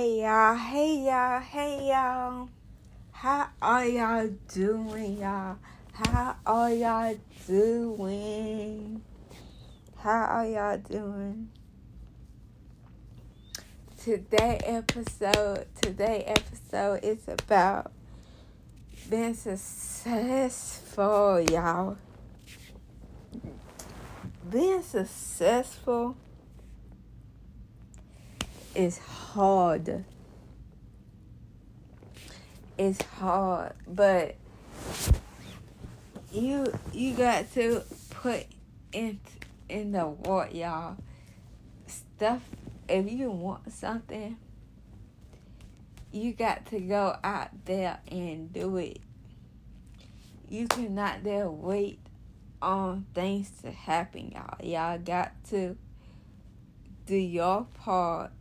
Hey y'all, hey y'all, hey y'all. How are y'all doing, y'all? How are y'all doing? How are y'all doing? Today episode, today episode is about being successful, y'all. Being successful is hard. It's hard, but you you got to put in in the work, y'all. Stuff. If you want something, you got to go out there and do it. You cannot there wait on things to happen, y'all. Y'all got to do your part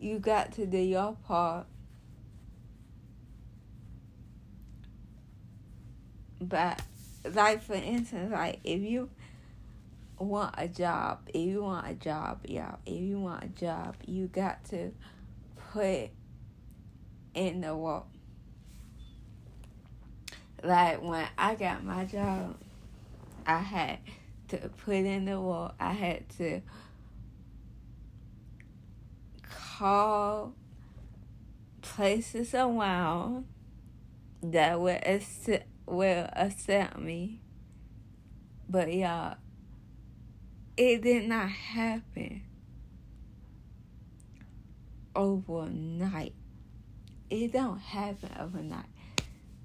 you got to do your part. But, like, for instance, like, if you want a job, if you want a job, yeah, if you want a job, you got to put in the work. Like, when I got my job, I had to put in the work. I had to call places around that will accept, will accept me. But y'all, it did not happen overnight. It don't happen overnight.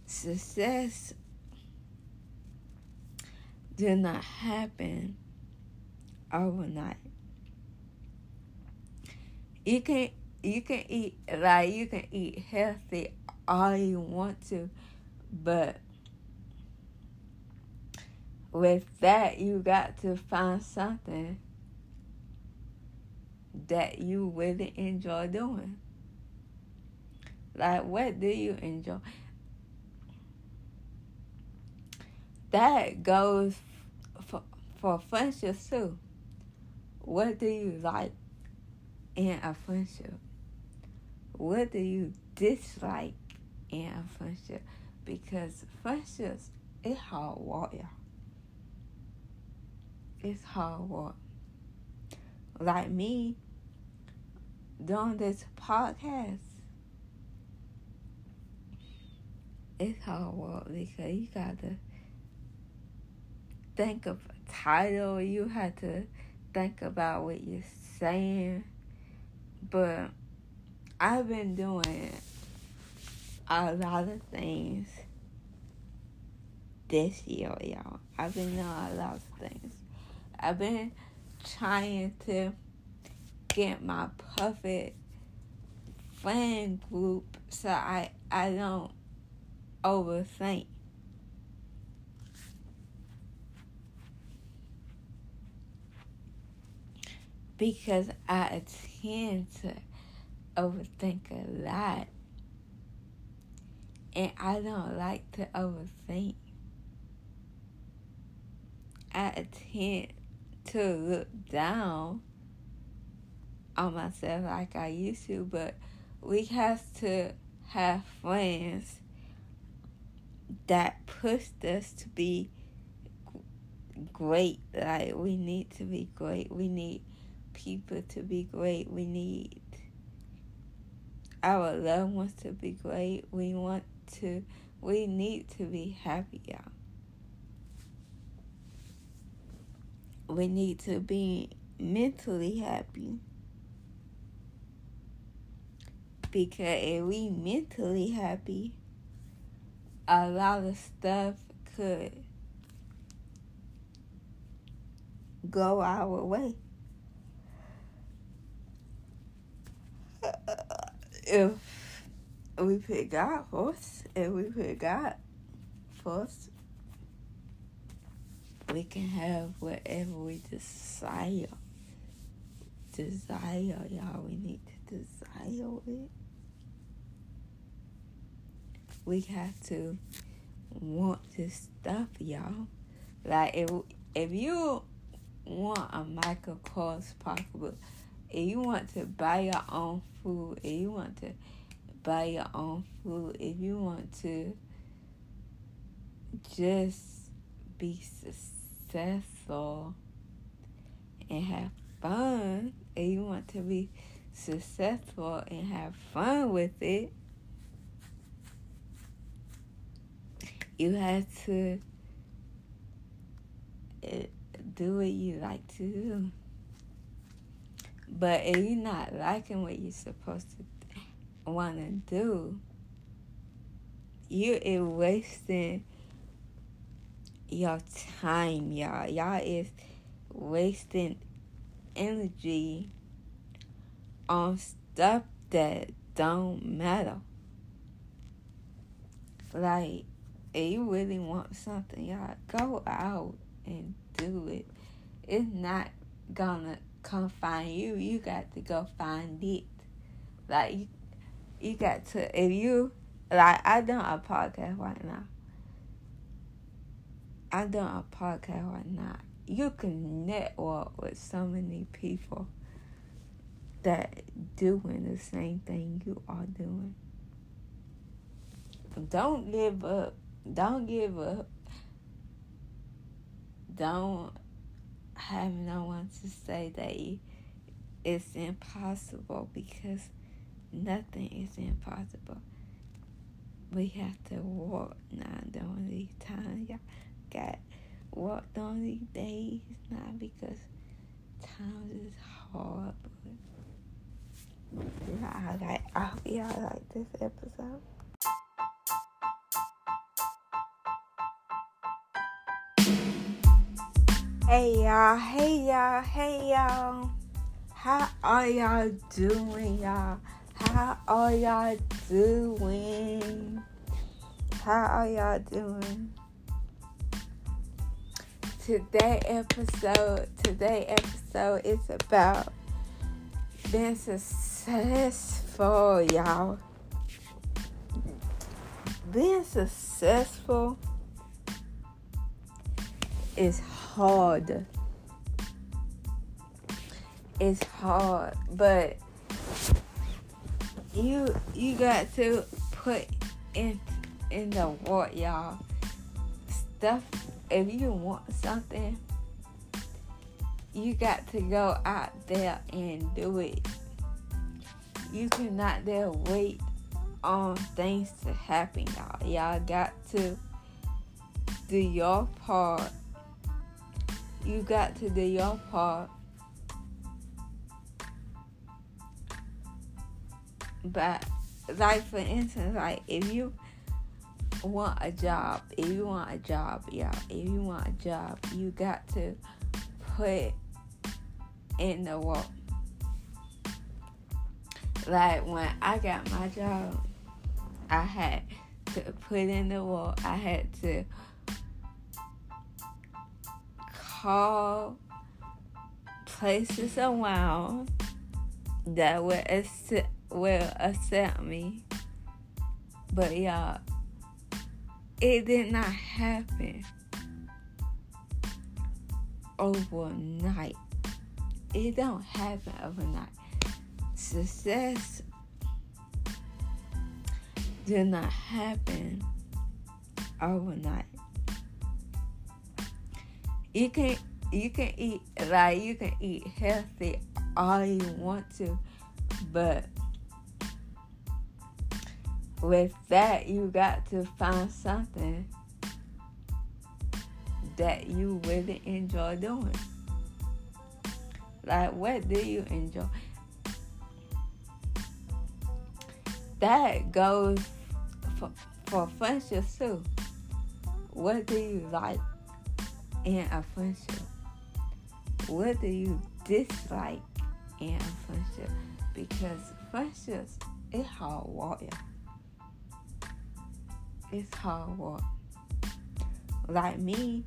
Success did not happen overnight you can you can eat like you can eat healthy all you want to, but with that you got to find something that you really enjoy doing. Like what do you enjoy? That goes for for friendships too. What do you like? In a friendship? What do you dislike in a friendship? Because friendships, it's hard work, y'all. It's hard work. Like me, doing this podcast, it's hard work because you got to think of a title. You have to think about what you're saying. But I've been doing a lot of things this year, y'all. I've been doing a lot of things. I've been trying to get my perfect friend group so I, I don't overthink. Because I tend to overthink a lot. And I don't like to overthink. I tend to look down on myself like I used to, but we have to have friends that push us to be great. Like, we need to be great. We need people to be great. We need our loved ones to be great. We want to, we need to be happy, y'all. We need to be mentally happy. Because if we mentally happy, a lot of stuff could go our way. If we put God first, if we put God first, we can have whatever we desire. Desire, y'all. We need to desire it. We have to want this stuff, y'all. Like if if you want a Michael Kors pocketbook, if you want to buy your own food, if you want to buy your own food, if you want to just be successful and have fun, if you want to be successful and have fun with it, you have to eh, do what you like to do. But if you're not liking what you're supposed to want to do, you are wasting your time, y'all. Y'all is wasting energy on stuff that don't matter. Like, if you really want something, y'all, go out and do it. It's not gonna come find you. You got to go find it. Like, you, you got to, if you, like, I done a podcast right now. I done a podcast right now. You can network with so many people that doing the same thing you are doing. Don't give up. Don't give up. Don't have no one to say that it's impossible because nothing is impossible. We have to walk not during these times. Y'all got walked on these days now because times is hard. But I, like, I hope y'all like this episode. Hey y'all, hey y'all, hey y'all. How are y'all doing, y'all? How are y'all doing? How are y'all doing? Today episode, today episode is about being successful, y'all. Being successful is hard. It's hard, but you you got to put in in the work, y'all. Stuff. If you want something, you got to go out there and do it. You cannot there wait on things to happen, y'all. Y'all got to do your part you got to do your part. But like for instance, like if you want a job, if you want a job, yeah, if you want a job, you got to put in the work. Like when I got my job, I had to put in the work. I had to call places around that will accept, will accept me. But y'all, it did not happen overnight. It don't happen overnight. Success did not happen overnight you can you can eat like you can eat healthy all you want to, but with that you got to find something that you really enjoy doing. Like what do you enjoy? That goes for, for friendships too. What do you like? In a friendship? What do you dislike in a friendship? Because friendships, it's hard work. It's hard work. Like me,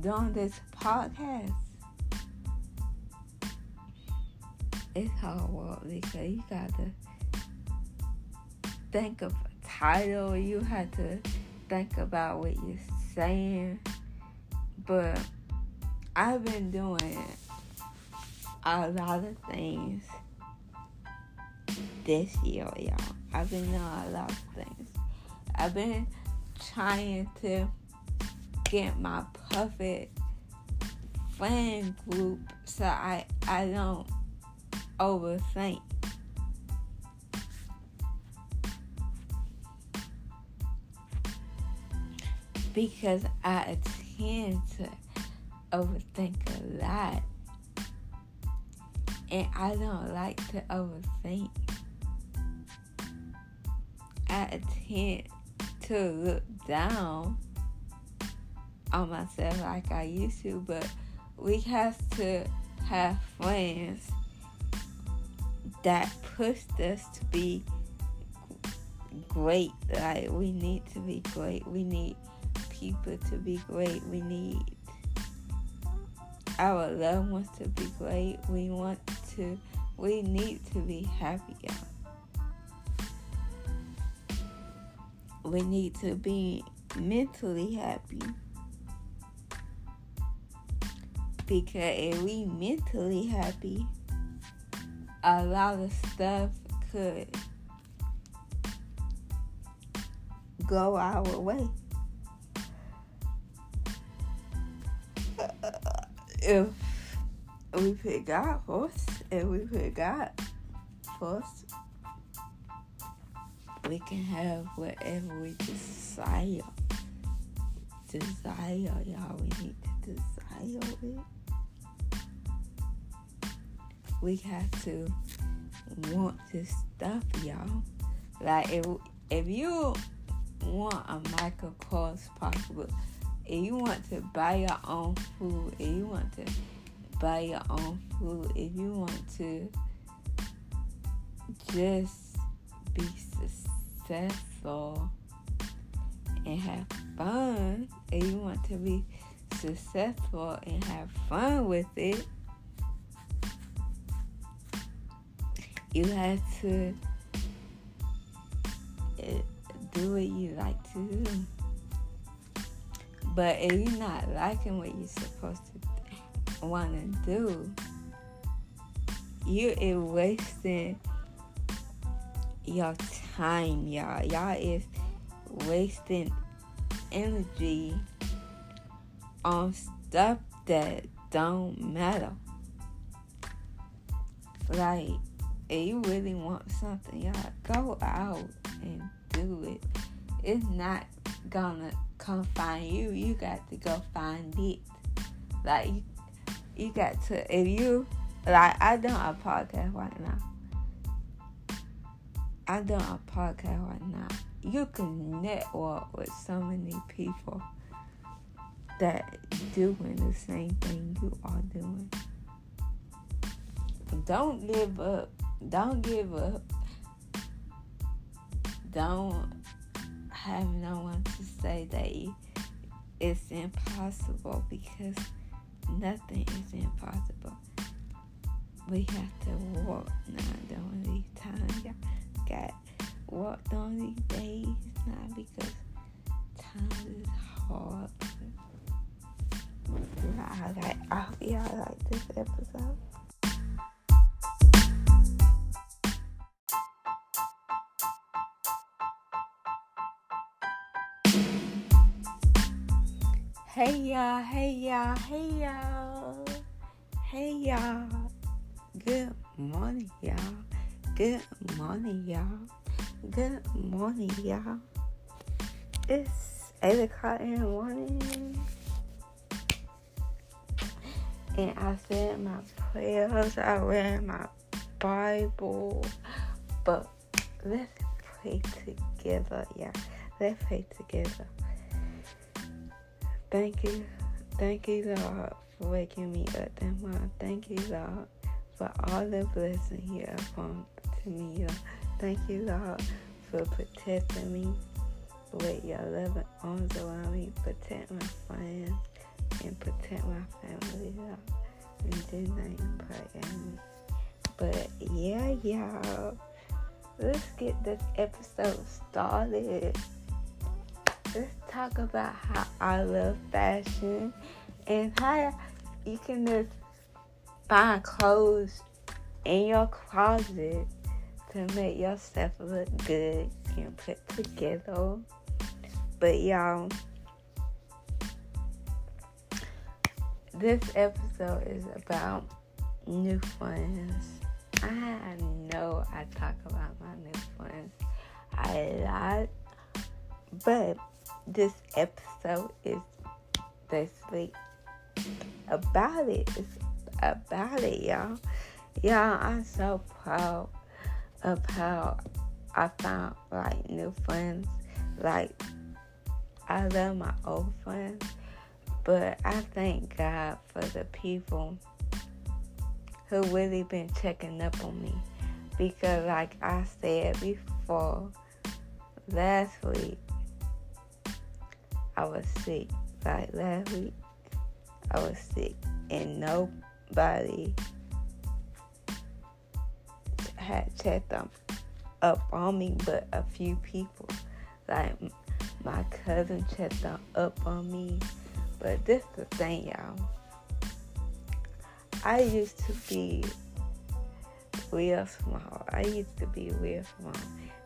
doing this podcast, it's hard work because you got to think of a title. You have to think about what you're saying but I've been doing a lot of things this year, y'all. I've been doing a lot of things. I've been trying to get my perfect friend group so I, I don't overthink. Because I to overthink a lot. And I don't like to overthink. I tend to look down on myself like I used to, but we have to have friends that pushed us to be great. Like we need to be great. We need people to be great. We need our loved ones to be great. We want to we need to be happy. We need to be mentally happy. Because if we mentally happy, a lot of stuff could go our way. If we put God first, if we put God first, we can have whatever we desire. Desire, y'all. We need to desire it we have to want this stuff, y'all. Like if if you want a Michael Kors possible, if you want to buy your own food, if you want to buy your own food, if you want to just be successful and have fun, if you want to be successful and have fun with it, you have to eh, do what you like to do. But if you're not liking what you're supposed to want to do, you are wasting your time, y'all. Y'all is wasting energy on stuff that don't matter. Like if you really want something, y'all go out and do it. It's not gonna come find you. You got to go find it. Like you, you got to if you like I done a podcast right now. I done a podcast right now. You can network with so many people that doing the same thing you are doing. Don't give up don't give up. Don't have no one to say that it's impossible because nothing is impossible. We have to walk now during these times. Y'all got walk on these days now because time is hard. I like I hope y'all like this episode. Hey y'all, hey y'all, hey y'all, hey y'all. Good morning, y'all. Good morning, y'all. Good morning, y'all. It's 8 o'clock in the morning. And I said my prayers, I read my Bible. But let's pray together, yeah. Let's pray together. Thank you. Thank you, Lord, for waking me up that morning. Thank you, Lord, for all the blessings you have come to me. Thank you, Lord, for protecting me with your loving arms around me. Protect my friends and protect my family, Lord. In this name, pray, amen. But yeah, y'all, let's get this episode started let's talk about how I love fashion and how you can just find clothes in your closet to make yourself look good and put together. But y'all, this episode is about new friends. I know I talk about my new friends a lot, but this episode is basically about it. It's about it, y'all. Y'all, I'm so proud of how I found like new friends. Like I love my old friends, but I thank God for the people who really been checking up on me. Because like I said before, last week I was sick. Like last week I was sick and nobody had checked up, up on me but a few people. Like my cousin checked up on me. But this the thing, y'all. I used to be real small. I used to be real small.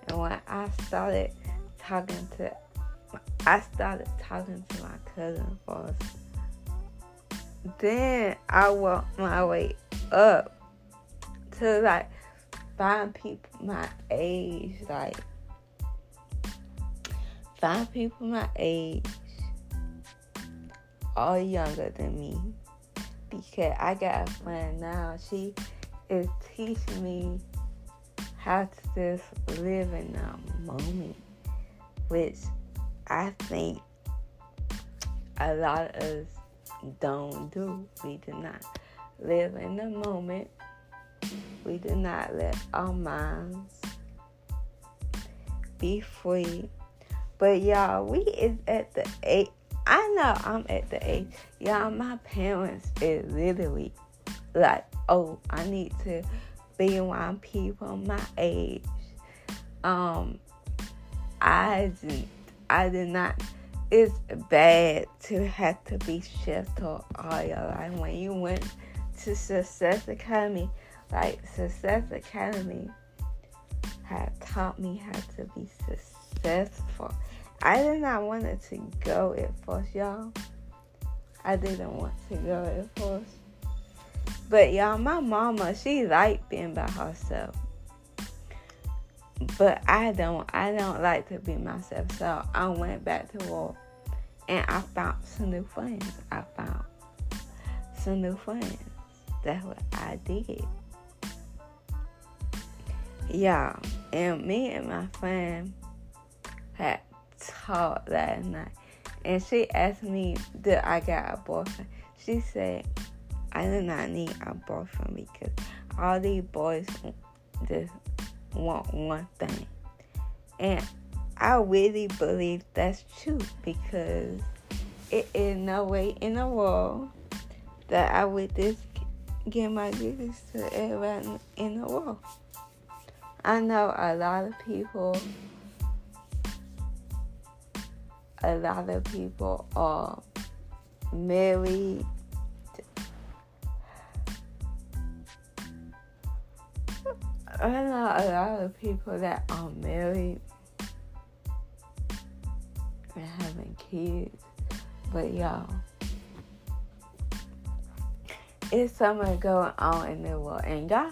And when I started talking to I started talking to my cousin first. Then I walked my way up to like find people my age, like find people my age, all younger than me. Because I got a friend now, she is teaching me how to just live in the moment, which I think a lot of us don't do. We do not live in the moment. We do not let our minds be free. But y'all, we is at the age. I know I'm at the age. Y'all, my parents is literally like, oh, I need to be around people my age. Um, I did, I did not. It's bad to have to be sheltered all your life. When you went to Success Academy, like Success Academy had taught me how to be successful. I did not want it to go at first, y'all. I didn't want to go at first. But y'all, my mama, she liked being by herself. But I don't. I don't like to be myself. So I went back to work and I found some new friends. I found some new friends. That's what I did. Yeah, and me and my friend had talked last night, and she asked me, "Did I got a boyfriend?" She said, "I do not need a boyfriend because all these boys just want one thing," and I really believe that's true because it is no way in the world that I would just give my goodies to everyone in the world. I know a lot of people, a lot of people are married. I know a lot of people that are married and having kids, but y'all, it's something going on in the world, and y'all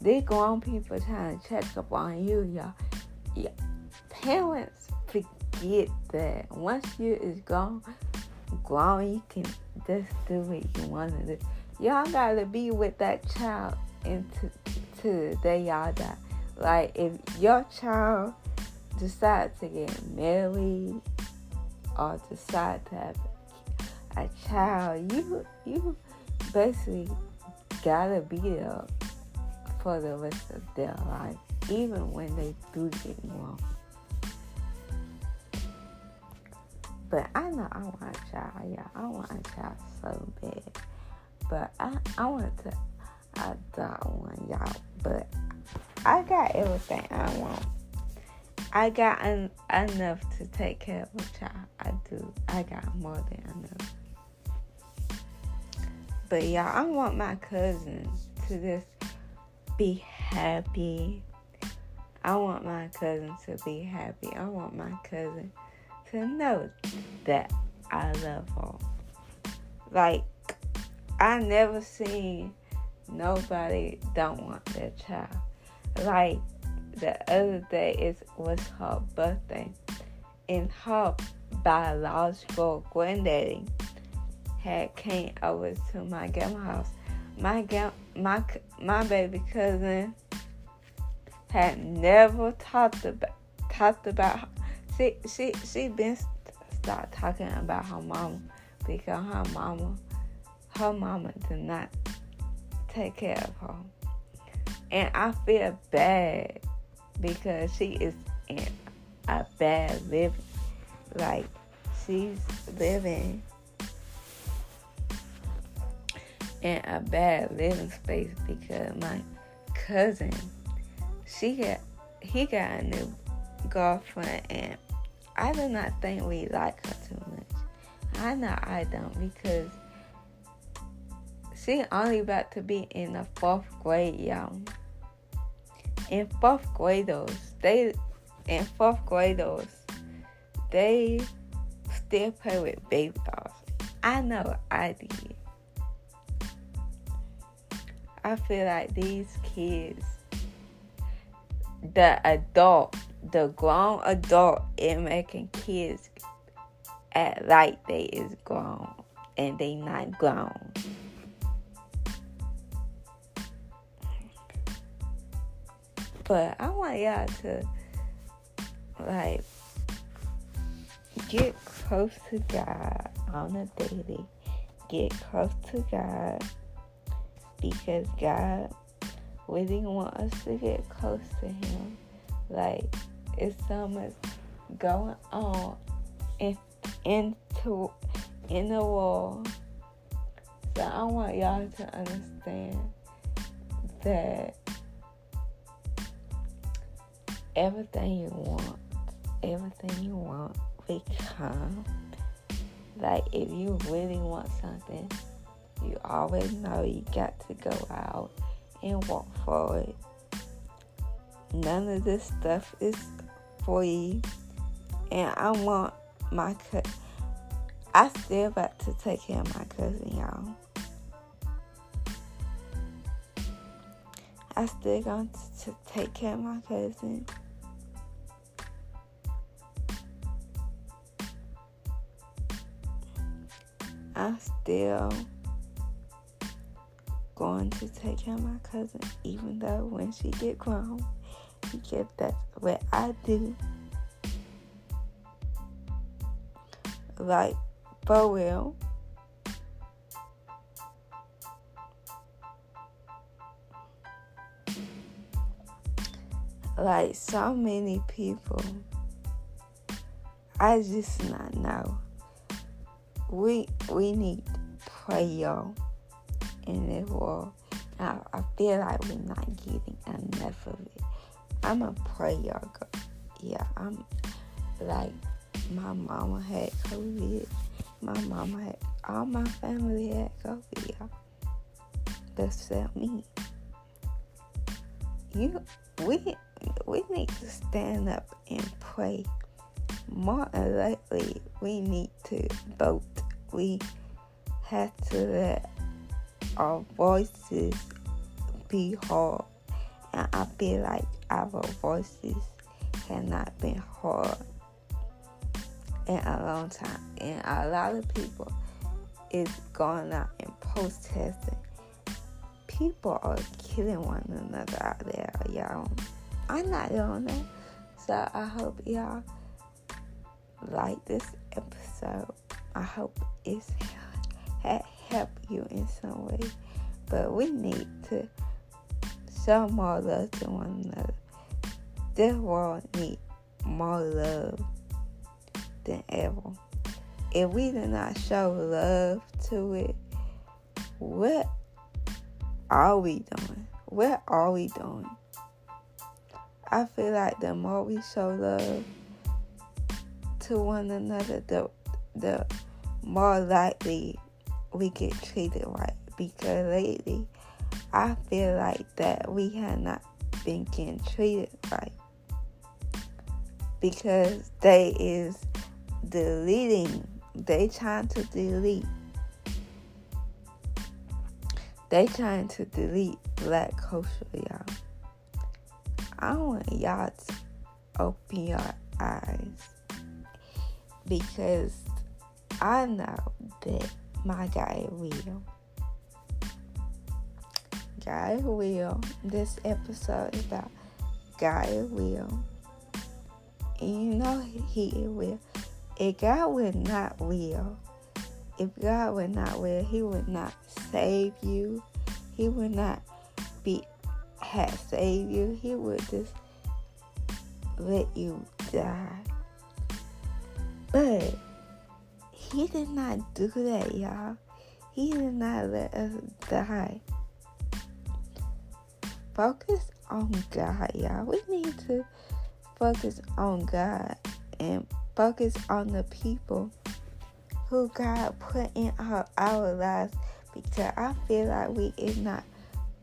they grown people trying to check up on you, y'all. Yeah. Parents forget that once you is gone, grown, you can just do what you want to do. Y'all gotta be with that child into to the y'all. Like if your child decides to get married or decide to have a child, you you basically gotta be there for the rest of their life, even when they do get wrong. But I know I want a child. Yeah, I want a child so bad. But I, I want to adopt one, y'all. But I got everything I want. I got en- enough to take care of a child. I do. I got more than enough. But y'all, I want my cousins to just be happy, I want my cousin to be happy. I want my cousin to know that I love her. Like, I never seen nobody don't want their child. Like, the other day it was her birthday, and her biological granddaddy had came over to my grandma's house. My my my baby cousin had never talked about talked about she she she been start talking about her mama because her mama her mama did not take care of her. And I feel bad because she is in a bad living like she's living in a bad living space because my cousin she got he got a new girlfriend and I do not think we like her too much. I know I don't because she only about to be in the fourth grade, y'all. In fourth graders, they in fourth graders, they still play with baby dolls. I know I did. I feel like these kids, the adult, the grown adult is making kids act like they is grown and they not grown. But I want y'all to like get close to God on a daily. Get close to God because God really want us to get close to Him. Like it's so much going on in into in the world. So I want y'all to understand that everything you want, everything you want will come. Like if you really want something, you always know you got to go out and walk for it. None of this stuff is free, and I want my cut. I still got to take care of my cousin, y'all. I still going to take care of my cousin. I'm still going to take care of my cousin, even though when she get grown, because that's what I do. Like, for real. Like so many people, I just not know we we need prayer in this world. I, I feel like we're not getting enough of it. I'm a prayer girl. Yeah, I'm like my mama had COVID. My mama had all my family had COVID. Y'all. Except me. You we we need to stand up and pray more than likely we need to vote. We have to let our voices be heard. And I feel like our voices have not been heard in a long time. And a lot of people is going out and protesting. People are killing one another out there, y'all. I'm not doing that. So I hope y'all like this episode. I hope it's had helped you in some way. But we need to show more love to one another. This world needs more love than ever. If we do not show love to it, what are we doing? What are we doing? I feel like the more we show love, to one another, the the more likely we get treated right. Because lately, I feel like that we have not been getting treated right. because they is deleting. They trying to delete. They trying to delete black culture, y'all. I want y'all to open your eyes because I know that my guy will. Guy will. This episode is about Guy will. And you know he will. If God would not will, if God would not will, He would not save you. He would not be have saved you. He would just let you die. But He did not do that, y'all. He did not let us die. Focus on God, y'all. We need to focus on God and focus on the people who God put in our, our lives because I feel like we is not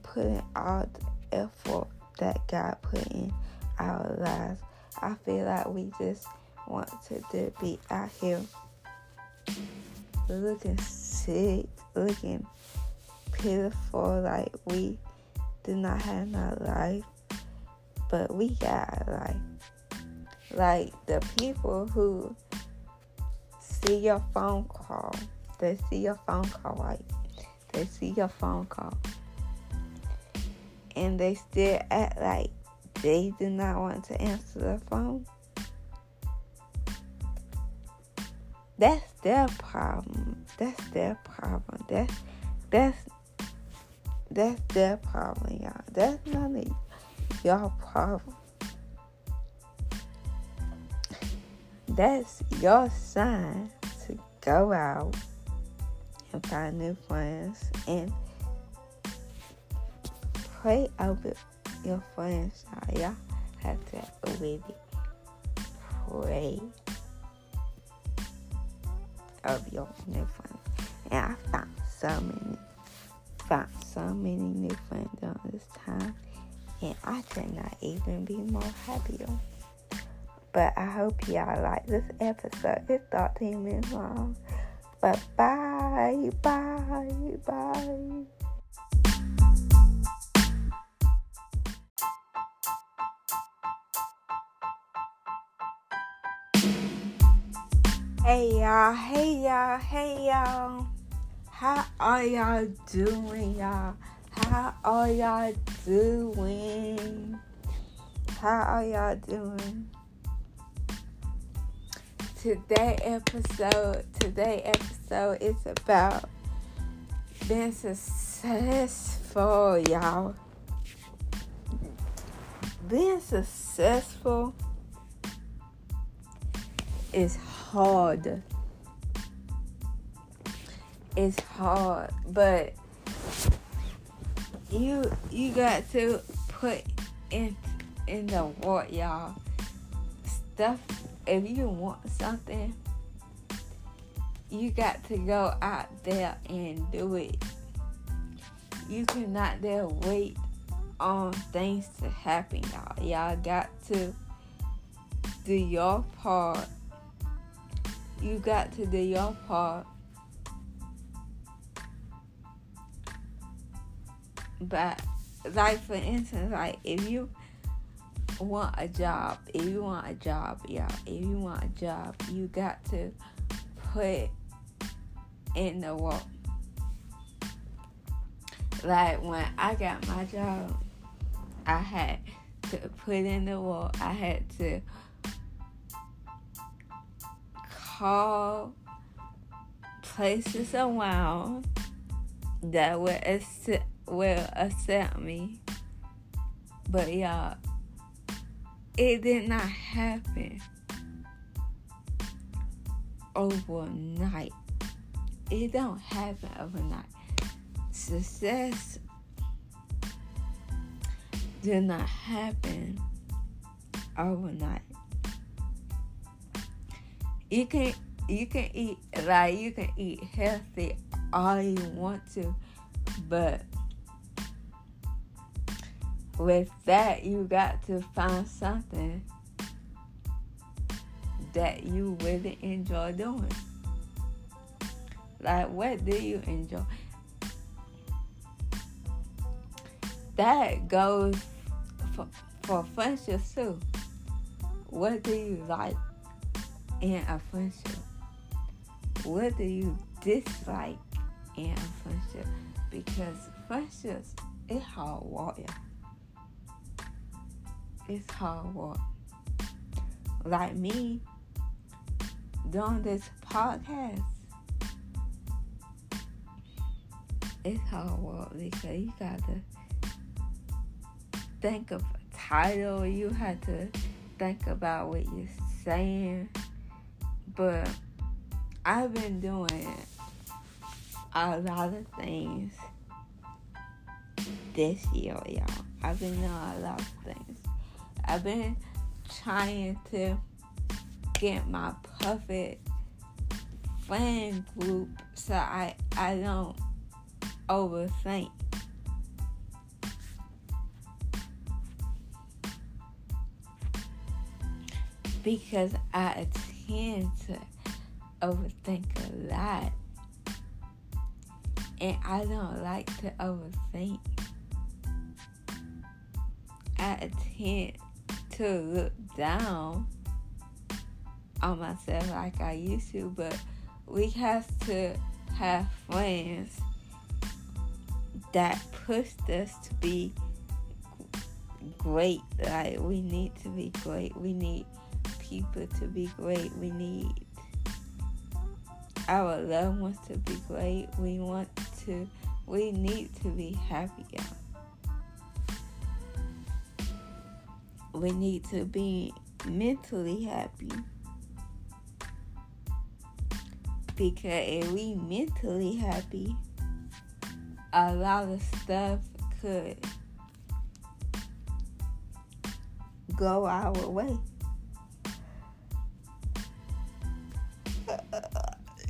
putting all the effort that God put in our lives. I feel like we just want to be out here looking sick, looking pitiful, like we did not have no life, but we got life. Like the people who see your phone call, they see your phone call, right? They see your phone call, and they still act like they do not want to answer the phone. That's their problem. That's their problem. That's that's that's their problem, y'all. That's none of y'all problem. That's your sign to go out and find new friends and pray over your friends. Y'all have to really pray of your new friends. And I found so many, found so many new friends during this time, and I could not even be more happier. But I hope y'all like this episode. It's 13 minutes long. But bye, bye, bye. Hey y'all, hey y'all, hey y'all. How are y'all doing, y'all? How are y'all doing? How are y'all doing? Today episode, today episode is about being successful, y'all. Being successful is hard. It's hard, but you you got to put in in the work, y'all. Stuff. If you want something, you got to go out there and do it. You cannot there wait on things to happen, y'all. Y'all got to do your part you got to do your part. But like for instance, like if you want a job, if you want a job, yeah, if you want a job, you got to put in the work. Like when I got my job, I had to put in the work. I had to call places around that will accept, will accept me. But y'all, it did not happen overnight. It don't happen overnight. Success did not happen overnight you can you can eat like you can eat healthy all you want to, but with that you got to find something that you really enjoy doing. Like, what do you enjoy? That goes for, for friendships too. What do you like in a friendship? What do you dislike in a friendship? Because friendships, it's hard work. It's hard work. Like me, doing this podcast, it's hard work because you gotta think of a title, you have to think about what you're saying. But I've been doing a lot of things this year, y'all. I've been doing a lot of things. I've been trying to get my perfect friend group so I, I don't overthink. Because I tend to overthink a lot. And I don't like to overthink. I tend to look down on myself like I used to, but we have to have friends that pushed us to be great. Like we need to be great. We need people to be great. We need our loved ones to be great. We want to we need to be happy. We need to be mentally happy. Because if we mentally happy, a lot of stuff could go our way.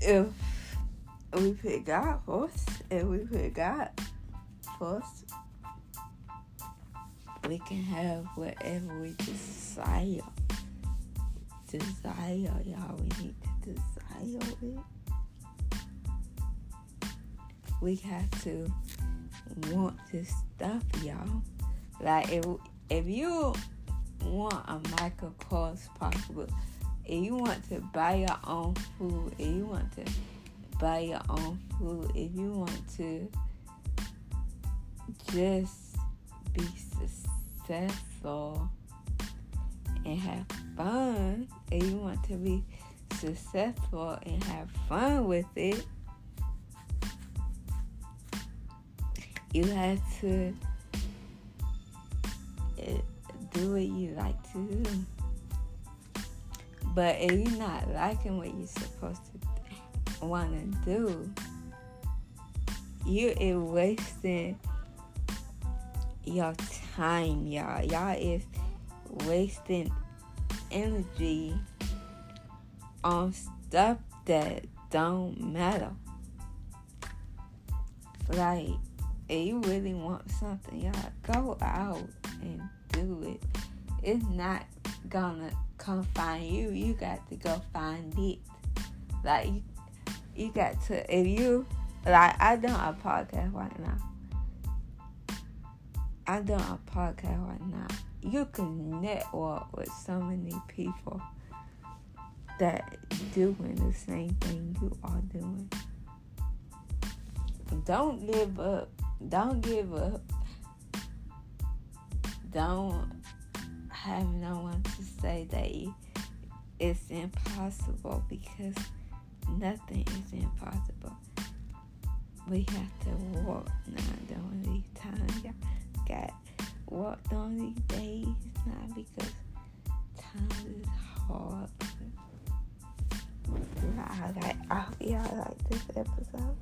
If we put God first, if we put God first, we can have whatever we desire. Desire, y'all. We need to desire it we have to want this stuff, y'all. Like if if you want a Michael Kors possible, if you want to buy your own food, if you want to buy your own food, if you want to just be successful and have fun, if you want to be successful and have fun with it, you have to eh, do what you like to do. But if you're not liking what you're supposed to want to do, you are wasting your time, y'all. Y'all is wasting energy on stuff that don't matter. Like if you really want something, y'all go out and do it. It's not gonna come find you. You got to go find it. Like you, got to. If you like, I done a podcast right now. I done a podcast right now. You can network with so many people that doing the same thing you are doing. Don't give up don't give up. Don't have no one to say that it's impossible because nothing is impossible. We have to walk now during these times. Y'all got walk on these days now because time is hard. I like I hope y'all like this episode.